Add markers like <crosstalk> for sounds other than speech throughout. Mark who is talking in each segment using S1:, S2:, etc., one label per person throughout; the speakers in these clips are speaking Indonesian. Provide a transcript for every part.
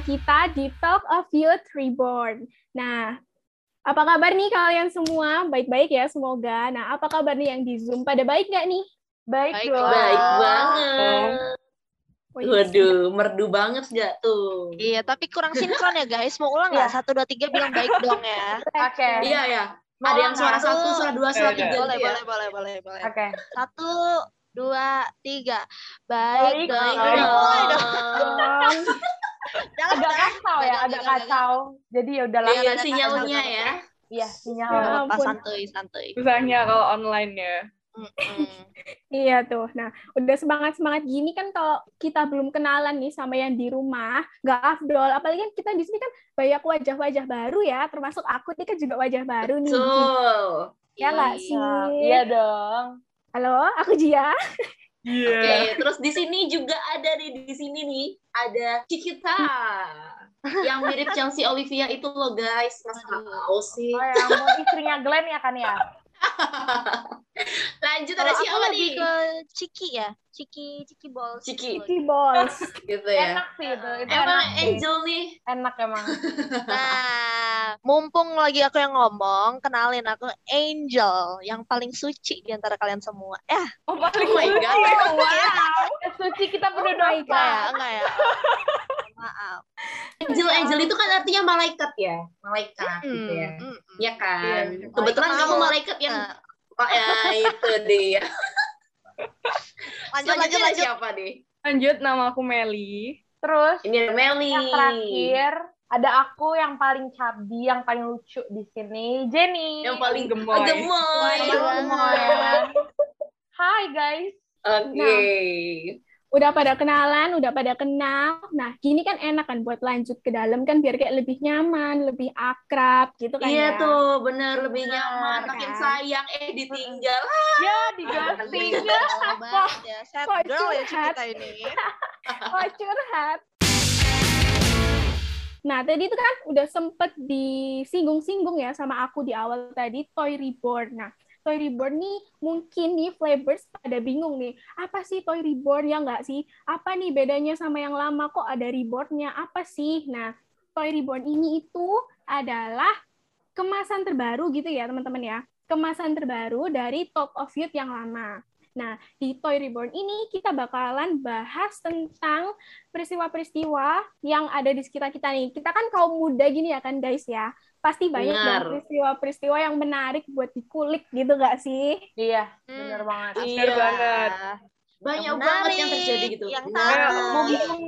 S1: kita di Talk of Youth Reborn. Nah, apa kabar nih kalian semua? Baik-baik ya semoga. Nah, apa kabar nih yang di Zoom? Pada baik nggak nih?
S2: Baik,
S3: Baik,
S2: dong.
S3: baik banget.
S1: Oh, iya.
S3: Waduh, merdu banget gak tuh?
S2: Iya, tapi kurang sinkron ya guys. Mau ulang nggak?
S1: Iya.
S2: Satu, dua, tiga bilang baik dong ya. <laughs>
S1: Oke.
S3: Iya ya.
S2: Mau
S3: Ada yang suara
S2: satu.
S3: satu, suara dua, suara tiga
S2: Boleh,
S3: gitu ya.
S2: boleh, boleh, boleh, boleh.
S4: Oke.
S2: Satu, dua, tiga. Baik,
S4: Baik
S2: dong. mulai dong. <laughs> Jangan,
S4: Agak kacau ya,
S2: Jangan,
S4: agak
S2: jangan,
S4: kacau. Jadi ya udahlah.
S3: Iya, sinyalnya ya.
S4: Iya, sinyal.
S1: Ya ampun.
S2: santuy, santuy.
S4: Susahnya kalau online ya.
S1: Iya tuh. Nah, udah semangat-semangat gini kan kalau kita belum kenalan nih sama yang di rumah, nggak afdol. Apalagi kan kita di sini kan banyak wajah-wajah baru ya, termasuk aku nih kan juga wajah baru nih.
S3: Betul.
S1: Ya nggak
S2: Iya.
S1: sih?
S4: Iya dong.
S1: Halo, aku Jia.
S4: Iya.
S3: Oke, terus di sini juga ada nih di sini nih ada Cikita yang mirip Chelsea Olivia itu loh guys. Masa nggak tahu sih?
S4: Oh ya, mau istrinya Glenn ya kan ya? <laughs>
S3: Lanjut ada
S2: aku
S3: siapa nih?
S2: ke Ciki ya. Ciki, Ciki Balls.
S3: Ciki.
S1: Ciki Balls. <laughs>
S3: Gitu ya.
S4: Enak sih itu. Itu
S3: Emang
S4: enak. sih.
S3: Angel nih.
S4: Enak emang. <laughs>
S2: Nah, mumpung lagi aku yang ngomong, kenalin aku Angel, yang paling suci di antara kalian semua. Ya,
S4: Oh, paling
S3: Oh my
S4: suci.
S3: God.
S4: Wow. <laughs> Suci kita
S1: Oh my
S4: berdoa.
S1: God.
S2: enggak ya, enggak ya. Maaf.
S3: Angel Angel itu kan artinya malaikat ya. Malaikat gitu ya.
S2: Hmm, hmm, hmm.
S3: Iya kan?
S4: Iya,
S3: Kebetulan
S2: malaikat
S3: kamu malaikat yang
S2: Nah,
S3: Oh, ya itu dia. <laughs>
S2: lanjut, lanjut, lanjut.
S3: siapa nih?
S4: Lanjut, nama aku Meli.
S1: Terus
S3: Ini Meli.
S4: yang terakhir ada aku yang paling cabi, yang paling lucu di sini, Jenny.
S3: Yang paling
S4: gemoy.
S3: Oh, gemoy.
S2: Gemoy.
S4: Gemoy. <laughs> Hai guys.
S3: Oke.
S1: Udah pada kenalan, udah pada kenal. Nah, gini kan enak kan buat lanjut ke dalam kan biar kayak lebih nyaman, lebih akrab gitu kan
S3: Iya
S1: ya.
S3: tuh, bener lebih
S1: Bener,
S3: nyaman, makin
S1: kan?
S3: sayang, eh ditinggal.
S4: Ya, diganti.
S2: Banget ya. Sad
S1: kok
S2: girl ya
S1: curhat?
S2: kita ini. <laughs>
S1: Oh, curhat. Nah, tadi itu kan udah sempet disinggung-singgung ya sama aku di awal tadi, Toy Reborn. Nah, Toy Reborn nih mungkin nih Flavors pada bingung nih, apa sih Toy Reborn ya nggak sih? Apa nih bedanya sama yang lama kok ada Reborn-nya? Apa sih? Nah, Toy Reborn ini itu adalah kemasan terbaru gitu ya teman-teman ya. Kemasan terbaru dari Talk of Youth yang lama. Nah, di Toy Reborn ini kita bakalan bahas tentang peristiwa-peristiwa yang ada di sekitar kita nih. Kita kan kaum muda gini ya kan guys ya. Pasti banyak peristiwa-peristiwa yang menarik buat dikulik gitu gak sih?
S4: Iya,
S2: Hmm.
S4: bener banget.
S3: Iya.
S4: Bener banget.
S3: Banyak
S2: Yang
S3: banget yang
S2: menarik,
S3: terjadi gitu.
S2: yang
S3: Nah,
S4: Kayak
S2: tahu.
S4: mumpung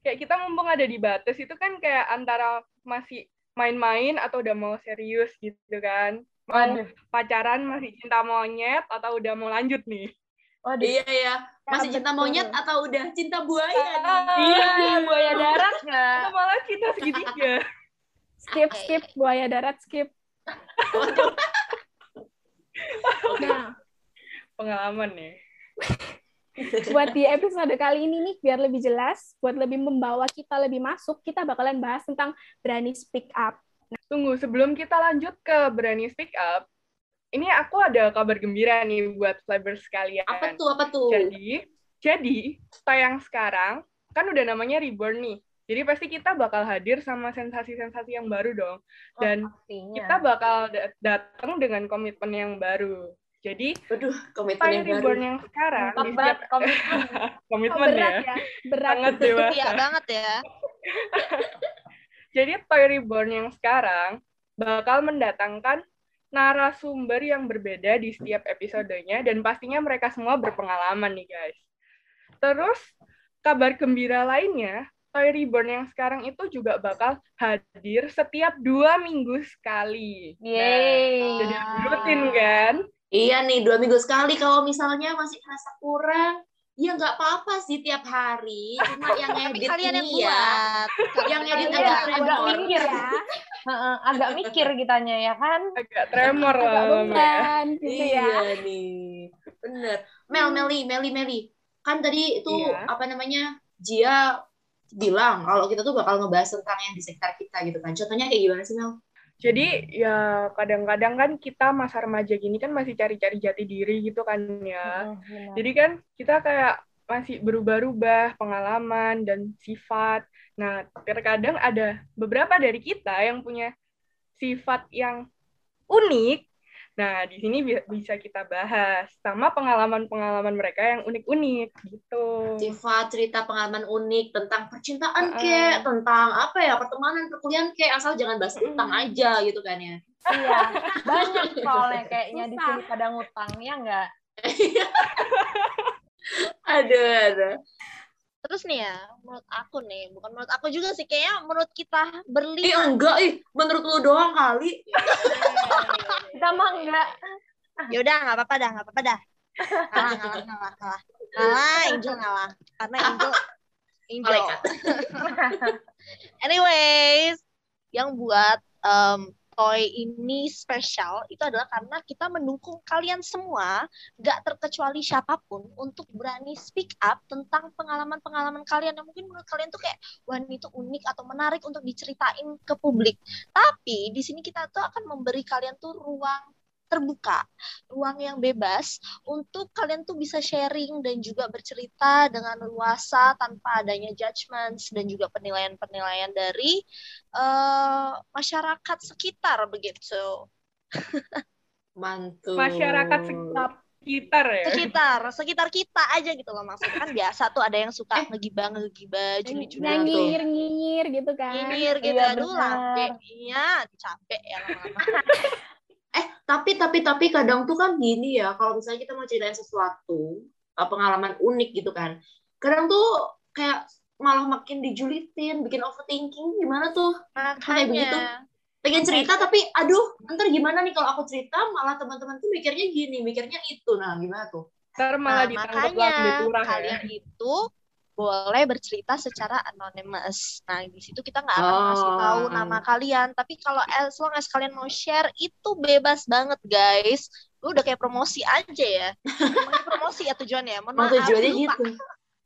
S4: kayak kita mumpung ada di batas itu kan kayak antara masih main-main atau udah mau serius gitu kan. Mau
S1: Iya.
S4: Pacaran masih cinta monyet atau udah mau lanjut nih.
S1: Waduh.
S3: Iya ya, masih
S1: Ya,
S3: cinta
S1: betul.
S3: monyet atau udah cinta buaya nih?
S4: Iya,
S1: buaya darat nggak?
S4: Atau malah cinta segitiga.
S1: Skip, skip, buaya darat, skip. Nah,
S4: Pengalaman nih.
S1: buat di episode kali ini nih, biar lebih jelas, buat lebih membawa kita lebih masuk, kita bakalan bahas tentang berani speak up.
S4: Tunggu, sebelum kita lanjut ke Berani Speak Up, ini aku ada kabar gembira nih buat Flabers sekalian.
S3: Apa tuh, apa tuh?
S4: Jadi, jadi tayang sekarang kan udah namanya Reborn nih. Jadi pasti kita bakal hadir sama sensasi-sensasi yang baru dong. Dan
S1: Pastinya.
S4: kita bakal da- datang dengan komitmen yang baru. Jadi
S3: Aduh, komitmen yang baru.
S4: Reborn yang sekarang
S1: Mantap
S4: di
S1: banget,
S4: setiap
S1: komitmen. <laughs> Oh,
S4: komitmen
S1: berat
S4: ya.
S1: ya, berat. <laughs>
S2: Iya
S4: dewasa.
S2: banget ya. <laughs>
S4: Jadi Toy Reborn yang sekarang bakal mendatangkan narasumber yang berbeda di setiap episodenya dan pastinya mereka semua berpengalaman nih guys. Terus kabar gembira lainnya, Toy Reborn yang sekarang itu juga bakal hadir setiap dua minggu sekali. Nah,
S1: Yeay.
S4: jadi lebih rutin kan?
S3: Iya nih, dua minggu sekali kalau misalnya masih rasa kurang, ya nggak apa-apa sih tiap hari. Cuma yang
S2: Tapi
S3: edit
S2: kalian yang
S3: ya.
S2: buat.
S3: Yang
S2: Kalian
S3: edit
S2: yang
S3: agak tremor.
S4: Iya.
S1: mikir ya,
S4: Heeh, agak mikir kitanya ya kan? Agak tremor
S1: agak
S4: lah Mama, ya.
S1: beban gitu ya.
S3: Iya nih, bener. Mel, Meli, Meli, Meli. Kan tadi itu
S4: Iya.
S3: apa namanya? Jia bilang kalau kita tuh bakal ngebahas tentang yang di sekitar kita gitu kan. Contohnya kayak gimana sih Mel?
S4: Jadi ya kadang-kadang kan kita masa remaja gini kan masih cari-cari jati diri gitu kan ya.
S1: Benar.
S4: Jadi kan kita kayak masih berubah-ubah pengalaman dan sifat. Nah, terkadang ada beberapa dari kita yang punya sifat yang unik. Nah, di sini bi- bisa kita bahas sama pengalaman-pengalaman mereka yang unik-unik gitu.
S3: Sifat cerita pengalaman unik tentang percintaan
S4: Heeh.
S3: kek, tentang apa ya pertemanan, perkuliahan kek, asal jangan bahas
S4: Mm-mm.
S3: utang aja gitu kan ya.
S5: Iya, banyak soalnya kayaknya di sini pada ngutang ya enggak? <laughs>
S3: Aduh, aduh.
S2: Terus nih ya, menurut aku nih, bukan menurut aku juga sih, kayaknya menurut kita
S3: Ih
S2: berlima.
S3: enggak, ih menurut lu doang kali.
S5: Kita mah enggak.
S2: Ya udah, nggak apa-apa dah, nggak apa-apa dah. Ngalah, ngalah, ngalah, ngalah. Ngalah, Angel ngalah. Karena Angel, Angel. <laughs> Anyways, yang buat em, toy ini spesial itu adalah karena kita mendukung kalian semua, gak terkecuali siapa pun, untuk berani speak up tentang pengalaman-pengalaman kalian yang mungkin menurut kalian tuh kayak wah ini tuh unik atau menarik untuk diceritain ke publik. Tapi di sini kita tuh akan memberi kalian tuh ruang terbuka, ruang yang bebas untuk kalian tuh bisa sharing dan juga bercerita dengan luasa tanpa adanya judgments dan juga penilaian-penilaian dari eh, masyarakat sekitar begitu.
S3: Mantul.
S4: Masyarakat sekitar sekitar ya.
S2: Sekitar, sekitar kita aja gitu loh maksudnya kan biasa tuh ada yang suka
S3: Eh.
S2: ngegibah ngegibah juli-juli
S3: Nah, tuh.
S1: nyinyir nyinyir gitu kan
S2: nyinyir gitu
S5: Iya,
S2: aduh iya capek ya lama-lama <laughs>
S3: tapi tapi tapi kadang tuh kan gini ya, kalau misalnya kita mau ceritain sesuatu, uh, pengalaman unik gitu kan. Kadang tuh kayak malah makin dijulitin, bikin overthinking gimana tuh? Kayak begitu.
S2: makanya
S3: Pengen cerita tapi aduh, ntar gimana nih kalau aku cerita malah teman-teman tuh mikirnya gini, mikirnya itu. Nah, gimana tuh?
S4: Ntar
S2: Nah,
S4: malah ditangkap
S2: makanya
S4: ya.
S2: kalian itu boleh bercerita secara anonymous. Nah, di situ kita nggak akan
S3: Oh.
S2: tahu nama kalian. Tapi kalau as long as kalian mau share, itu bebas banget, guys. Lu udah kayak promosi aja ya. <laughs> Promosi ya tujuannya? Mohon
S3: Mau
S2: maaf,
S3: tujuannya
S2: lupa.
S3: gitu.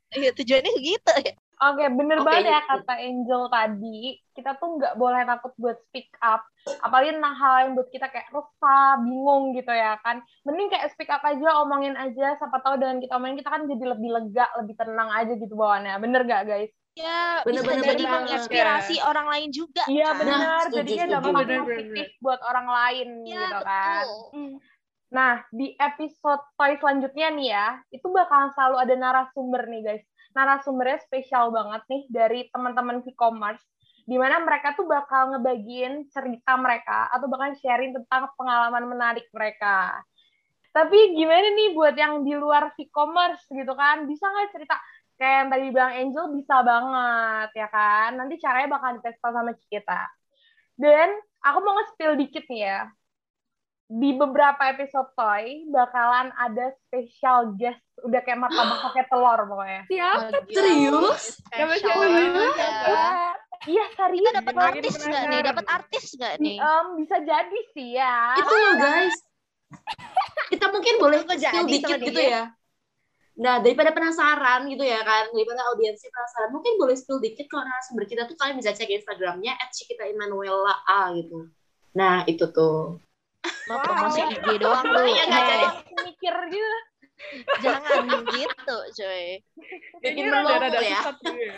S2: Iya, tujuannya gitu ya.
S5: Oke, bener
S3: Oke,
S5: banget ya
S3: gitu.
S5: kata Angel tadi. Kita tuh nggak boleh takut buat speak up. Apalagi tentang hal yang buat kita kayak resah, bingung gitu ya kan. Mending kayak speak up aja, omongin aja. Siapa tahu dengan kita omongin, kita kan jadi lebih lega, lebih tenang aja gitu bawaannya. Bener gak guys?
S2: Ya,
S3: Bener,
S2: bisa
S3: bener,
S2: jadi
S3: bener.
S2: menginspirasi orang lain juga.
S5: Iya
S2: kan?
S5: benar,
S3: setuju,
S5: jadinya dampak
S4: bener,
S5: positif buat orang lain
S2: Iya,
S5: gitu kan.
S2: betul.
S1: Hmm.
S5: Nah, di episode Toy selanjutnya nih ya, itu bakalan selalu ada narasumber nih guys. Narasumbernya spesial banget nih dari teman-teman e-commerce, di mana mereka tuh bakal ngebagiin cerita mereka atau bakal sharing tentang pengalaman menarik mereka. Tapi gimana nih buat yang di luar e-commerce gitu kan, bisa nggak cerita kayak yang tadi bilang Angel bisa banget ya kan? Nanti caranya bakal dites sama kita. Dan aku mau nge-spill dikit nih ya di beberapa episode Toy bakalan ada special guest udah kayak martabak pakai telur pokoknya.
S1: siap
S2: Oh, gila.
S3: Serius?
S4: Siapa,
S2: Spesial
S4: siapa?
S2: banget ya.
S5: Iya serius.
S2: Kita dapat artis nggak nih? Dapat artis nggak nih?
S5: Em, bisa jadi sih ya.
S3: Itu loh guys. Kita mungkin boleh
S2: Kok jadi
S3: spill dikit
S2: dia?
S3: gitu ya. Nah, daripada penasaran gitu ya kan, daripada audiensnya penasaran, mungkin boleh spill dikit kalau narasumber kita tuh kalian bisa cek Instagramnya @cikita_immanuela gitu. Nah, itu tuh.
S2: Mau promosi IG doang lu.
S3: Iya, nggak jadi.
S5: Mikir gitu.
S2: Jangan gitu, coy.
S3: Bikin melompok ya.
S4: ya.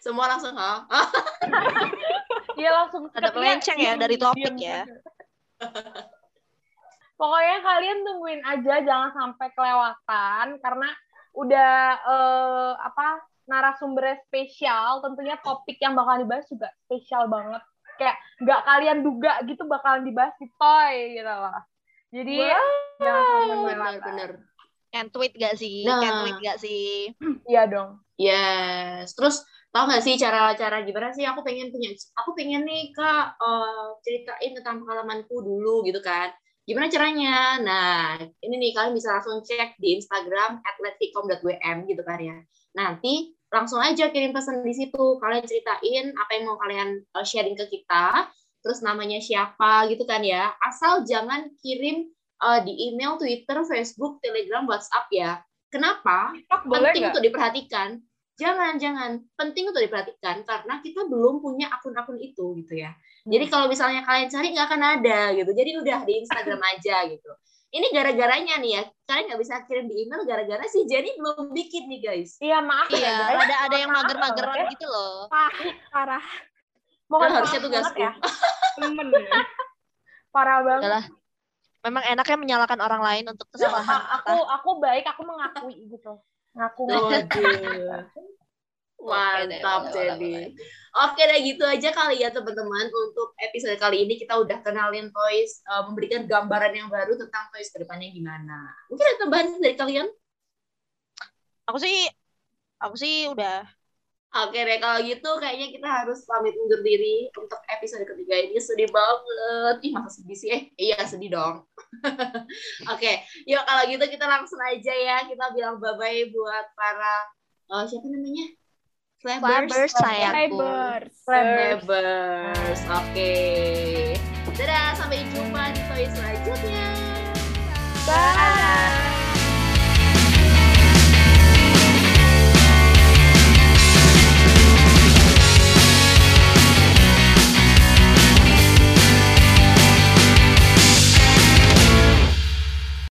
S3: Semua langsung, ha?
S5: Iya langsung
S2: Ada melenceng ya dari topik ya.
S5: Pokoknya kalian tungguin aja jangan sampai kelewatan karena udah eh, apa narasumbernya spesial tentunya topik yang bakal dibahas juga spesial banget kayak nggak kalian duga gitu bakalan dibahas di toy gitu loh jadi jangan sampai kelewatan
S3: Bener-bener.
S2: Can tweet gak sih?
S3: Nah.
S2: Can tweet gak sih?
S5: iya dong
S3: Yes. Terus tau gak sih cara-cara gimana sih aku pengen punya aku pengen nih kak eh, ceritain tentang pengalamanku dulu gitu kan. Gimana caranya? Nah, ini nih kalian bisa langsung cek di Instagram @letficom.wm gitu kan ya. Nanti langsung aja kirim pesan di situ. Kalian ceritain apa yang mau kalian eh, sharing ke kita, terus namanya siapa gitu kan ya. Asal jangan kirim eh, di email, Twitter, Facebook, Telegram, WhatsApp ya. Kenapa?
S4: TikTok
S3: penting
S4: nggak?
S3: untuk diperhatikan. Jangan, jangan. Penting untuk diperhatikan karena kita belum punya akun-akun itu gitu ya. Jadi kalau misalnya kalian cari nggak akan ada gitu. Jadi udah di Instagram <laughs> aja gitu. Ini gara-garanya nih ya. Kalian nggak bisa kirim di email gara-gara si Jenny belum bikin nih guys.
S5: Iya, maaf
S2: Iya,
S5: ya, guys.
S2: ada ada yang mager-mageran
S5: ya.
S2: gitu loh.
S1: parah
S5: Mohon
S3: Kan harusnya tugasku.
S5: ya.
S4: Temen ya.
S5: Parah banget.
S2: Udahlah. Memang enaknya menyalahkan orang lain untuk kesalahan
S5: aku aku baik, aku mengakui gitu. Ngaku ngaku.
S3: Mantap
S2: Oke deh, boleh,
S3: jadi.
S2: boleh,
S3: Oke deh gitu aja kali ya teman-teman untuk episode kali ini kita udah kenalin toys, uh, memberikan gambaran yang baru tentang toys ke depannya gimana. Mungkin ada tambahan dari kalian?
S2: Aku sih aku sih udah
S3: Oke deh kalau gitu kayaknya kita harus pamit undur diri untuk episode ketiga ini sedih banget. Ih masa sedih sih? Eh iya sedih dong. <laughs> Oke, yuk kalau gitu kita langsung aja ya kita bilang bye bye buat para uh, siapa namanya?
S2: Flabbers lah
S1: Flabbers.
S3: Flabbers. Oke. Dadah, sampai jumpa di toys selanjutnya. Bye. Bye.